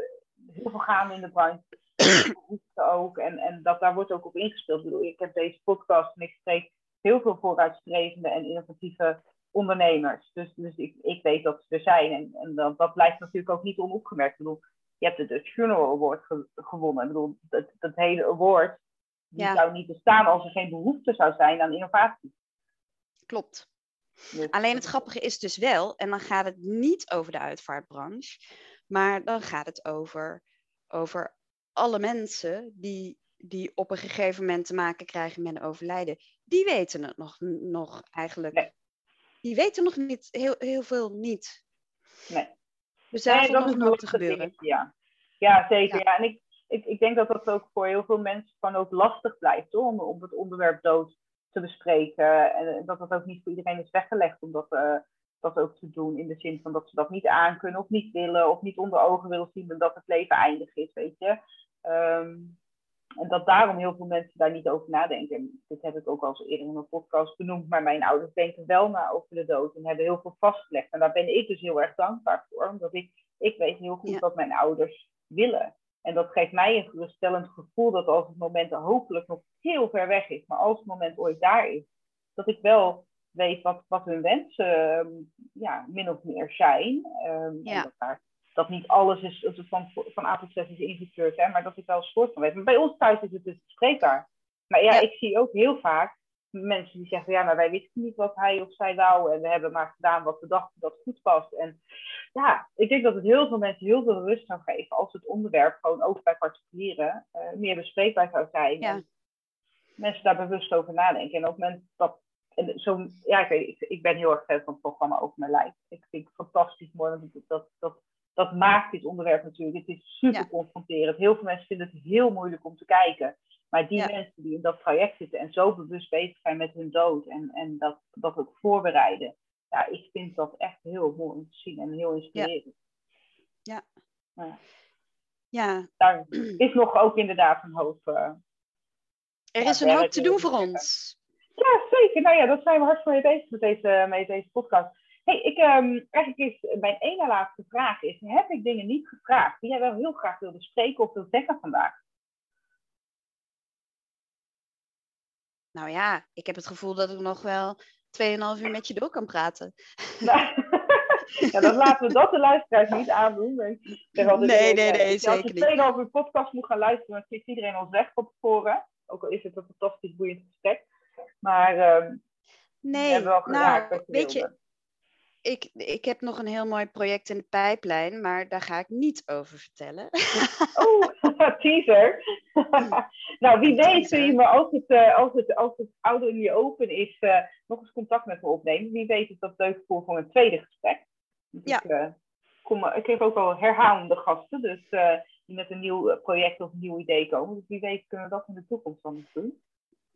heel veel gaande in de branche. ook. En, en dat, daar wordt ook op ingespeeld. Ik, bedoel, ik heb deze podcast en ik spreek heel veel vooruitstrevende en innovatieve ondernemers. Dus, dus ik, ik weet dat ze er zijn. En, en dat, dat blijft natuurlijk ook niet onopgemerkt. Ik bedoel, je hebt de Dutch Funeral Award gewonnen. Ik bedoel, dat, dat hele award die zou niet bestaan als er geen behoefte zou zijn aan innovatie. Klopt. Alleen het grappige is dus wel, en dan gaat het niet over de uitvaartbranche, maar dan gaat het over, over alle mensen die, die op een gegeven moment te maken krijgen met een overlijden. Die weten het nog, nog eigenlijk. Die weten nog niet, heel, heel veel niet. Nee. Dus daar nee, nog nog te gebeuren. ja. ja, zeker. Ja. En ik, ik, ik denk dat dat ook voor heel veel mensen gewoon ook lastig blijft hoor, om, om het onderwerp dood te bespreken. En dat dat ook niet voor iedereen is weggelegd om dat, uh, dat ook te doen. In de zin van dat ze dat niet aankunnen of niet willen of niet onder ogen willen zien dat het leven eindig is, weet je. Ehm, en dat daarom heel veel mensen daar niet over nadenken. En dit heb ik ook al eerder in een podcast benoemd. Maar mijn ouders denken wel na over de dood en hebben heel veel vastgelegd. En daar ben ik dus heel erg dankbaar voor. Omdat ik, ik weet heel goed wat mijn ouders willen. En dat geeft mij een geruststellend gevoel dat als het moment hopelijk nog heel ver weg is, maar als het moment ooit daar is, dat ik wel weet wat, wat hun wensen ehm, ja, min of meer zijn. Um, dat, daar, dat, niet alles is van, van A tot Z is ingekleurd, hè, maar dat ik wel een soort van weet. Maar bij ons thuis is het dus bespreekbaar. Maar ja, ik zie ook heel vaak mensen die zeggen, ja, maar wij wisten niet wat hij of zij wou en we hebben maar gedaan wat we dachten dat goed past. En ja, ik denk dat het heel veel mensen heel veel rust zou geven als het onderwerp gewoon ook bij particulieren uh, meer bespreekbaar zou zijn. Ja. mensen daar bewust over nadenken. En op het moment dat, en zo, ja, ik, weet, ik, ik ben heel erg fan van het programma Over Mijn Lijf. Ik vind het fantastisch mooi, want dat, dat, dat, dat maakt dit onderwerp natuurlijk. Het is super confronterend. Heel veel mensen vinden het heel moeilijk om te kijken. Maar die mensen die in dat traject zitten en zo bewust bezig zijn met hun dood en, en dat, dat ook voorbereiden, ja, ik vind dat echt heel mooi om te zien en heel inspirerend. Ja. Ja. ja. Daar is nog ook inderdaad een hoop. Uh, er is een hoop te doen voor ons. Ja, zeker. Nou ja, dat zijn we hartstikke mee bezig met deze, met deze podcast. hey, ik, um, eigenlijk is mijn ene laatste vraag is, heb ik dingen niet gevraagd die jij wel heel graag wilde spreken of wil zeggen vandaag? Nou ja, ik heb het gevoel dat ik nog wel 2,5 uur met je door kan praten. ja, dan laten we dat de luisteraars niet aandoen. Nee, nee, nee, nee, zeker niet. Als je 2,5 uur podcast moet gaan luisteren, dan klikt iedereen ons weg op tevoren. Ook al is het een fantastisch boeiend gesprek. Maar um, nee, we wel nou, weet je, ik, ik heb nog een heel mooi project in de pijplijn, maar daar ga ik niet over vertellen. Oh, teaser. nou, wie weet kun je me als het, uh, als het, als het oude in je open is, uh, nog eens contact met me opnemen. Wie weet is dat leuk voor, voor een tweede gesprek. Dus ja. ik, uh, kom, ik heb ook al herhalende gasten, dus die met een nieuw project of een nieuw idee komen. Dus wie weet kunnen we dat in de toekomst dan doen.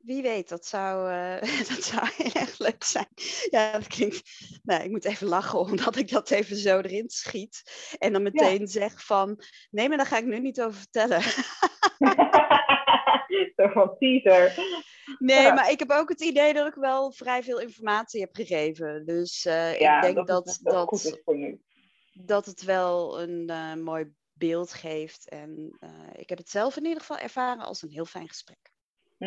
Wie weet, dat zou, uh, dat zou heel erg leuk zijn. Ja, dat klinkt. Nou, ik moet even lachen omdat ik dat even zo erin schiet. En dan meteen zeg van. Nee, maar daar ga ik nu niet over vertellen. zo van teaser. Nee, maar ik heb ook het idee dat ik wel vrij veel informatie heb gegeven. Dus uh, ik denk dat, dat, nu. dat het wel een uh, mooi beeld geeft. En ik heb het zelf in ieder geval ervaren als een heel fijn gesprek.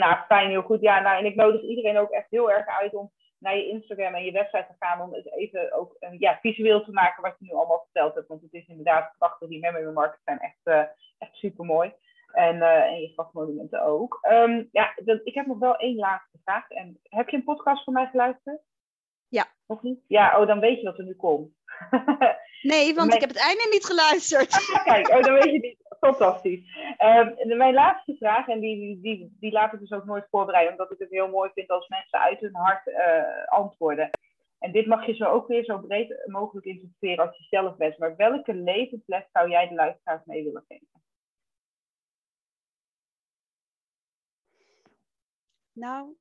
Nou, fijn, heel goed. Ja, nou, en ik nodig iedereen ook echt heel erg uit om naar je Instagram en je website te gaan om het even ook ja, visueel te maken wat je nu allemaal verteld hebt. Want het is inderdaad prachtig. Die memory markers zijn echt, uh, echt super mooi. En, uh, en je grafmonumenten ook. Um, ja, ik heb nog wel één laatste vraag. En, heb je een podcast van mij geluisterd? Ja. Nog niet? Ja, oh, dan weet je wat er nu komt. nee, want ik heb het einde niet geluisterd. Ah, kijk, oh, dan weet je niet. Fantastisch. Uh, mijn laatste vraag, en die, die, die laat ik dus ook nooit voorbereiden, omdat ik het heel mooi vind als mensen uit hun hart uh, antwoorden. En dit mag je zo ook weer zo breed mogelijk interpreteren als je zelf bent. Maar welke levensles zou jij de luisteraars mee willen geven? Nou,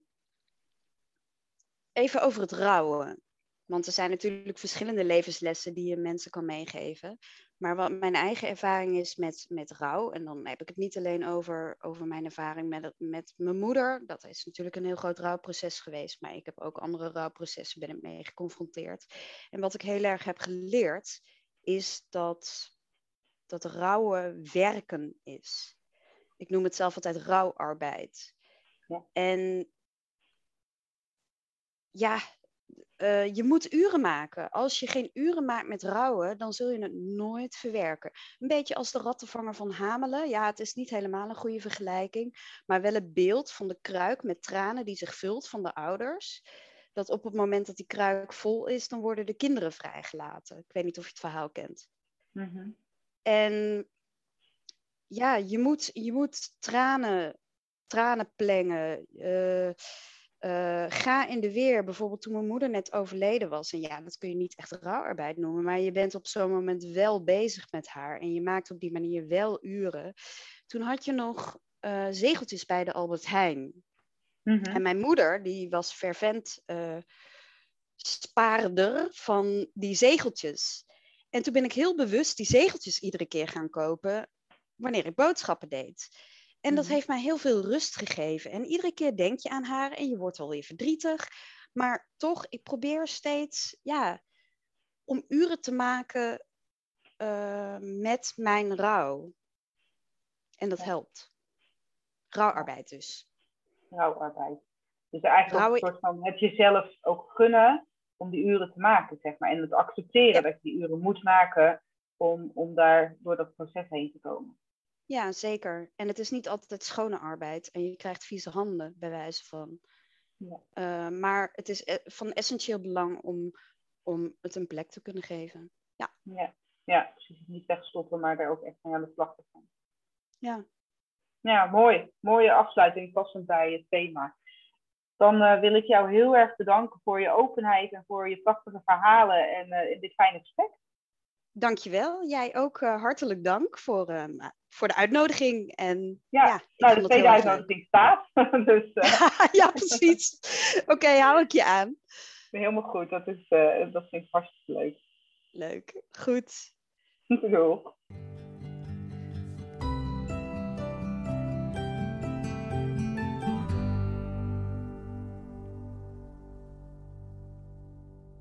even over het rouwen. Want er zijn natuurlijk verschillende levenslessen die je mensen kan meegeven. Maar wat mijn eigen ervaring is met, met rouw, en dan heb ik het niet alleen over, over mijn ervaring met, met mijn moeder. Dat is natuurlijk een heel groot rouwproces geweest, maar ik heb ook andere rouwprocessen ben ik mee geconfronteerd. En wat ik heel erg heb geleerd, is dat, dat rouwen werken is. Ik noem het zelf altijd rouwarbeid. Ja. En ja, uh, je moet uren maken. Als je geen uren maakt met rouwen, dan zul je het nooit verwerken. Een beetje als de rattenvanger van Hamelen. Ja, het is niet helemaal een goede vergelijking, maar wel het beeld van de kruik met tranen die zich vult van de ouders. Dat op het moment dat die kruik vol is, dan worden de kinderen vrijgelaten. Ik weet niet of je het verhaal kent. Mm En ja, je moet, je moet tranen, tranen plengen. Uh, uh, ga in de weer. Bijvoorbeeld toen mijn moeder net overleden was. En ja, dat kun je niet echt rouwarbeid noemen. Maar je bent op zo'n moment wel bezig met haar. En je maakt op die manier wel uren. Toen had je nog uh, zegeltjes bij de Albert Heijn. Mhm. En mijn moeder, die was fervent uh, spaarder van die zegeltjes. En toen ben ik heel bewust die zegeltjes iedere keer gaan kopen wanneer ik boodschappen deed. En dat mhm. heeft mij heel veel rust gegeven. En iedere keer denk je aan haar en je wordt wel weer verdrietig. Maar toch, ik probeer steeds ja, om uren te maken uh, met mijn rouw. En dat helpt. Rouwarbeid dus. Rouwarbeid. Dus eigenlijk een soort van het jezelf ook gunnen om die uren te maken, zeg maar. En het accepteren dat je die uren moet maken om, om daar door dat proces heen te komen. Ja, zeker. En het is niet altijd schone arbeid en je krijgt vieze handen, bij wijze van. Ja. Uh, maar het is e-, van essentieel belang om, om het een plek te kunnen geven. Ja, ja. ja precies. Niet wegstoppen, maar daar ook echt mee aan de slag te gaan. Ja. Ja, mooi. Mooie afsluiting, passend bij het thema. Dan uh, wil ik jou heel erg bedanken voor je openheid en voor je prachtige verhalen en uh, dit fijne gesprek. Dankjewel. Jij ook uh, hartelijk dank voor, uh, voor de uitnodiging. En, ja, ja nou, de tweede uitnodiging staat. dus, uh... ja, precies. Oké, okay, hou ik je aan. Helemaal goed. Dat, is, dat vind ik hartstikke leuk. Leuk. Goed. Doeg.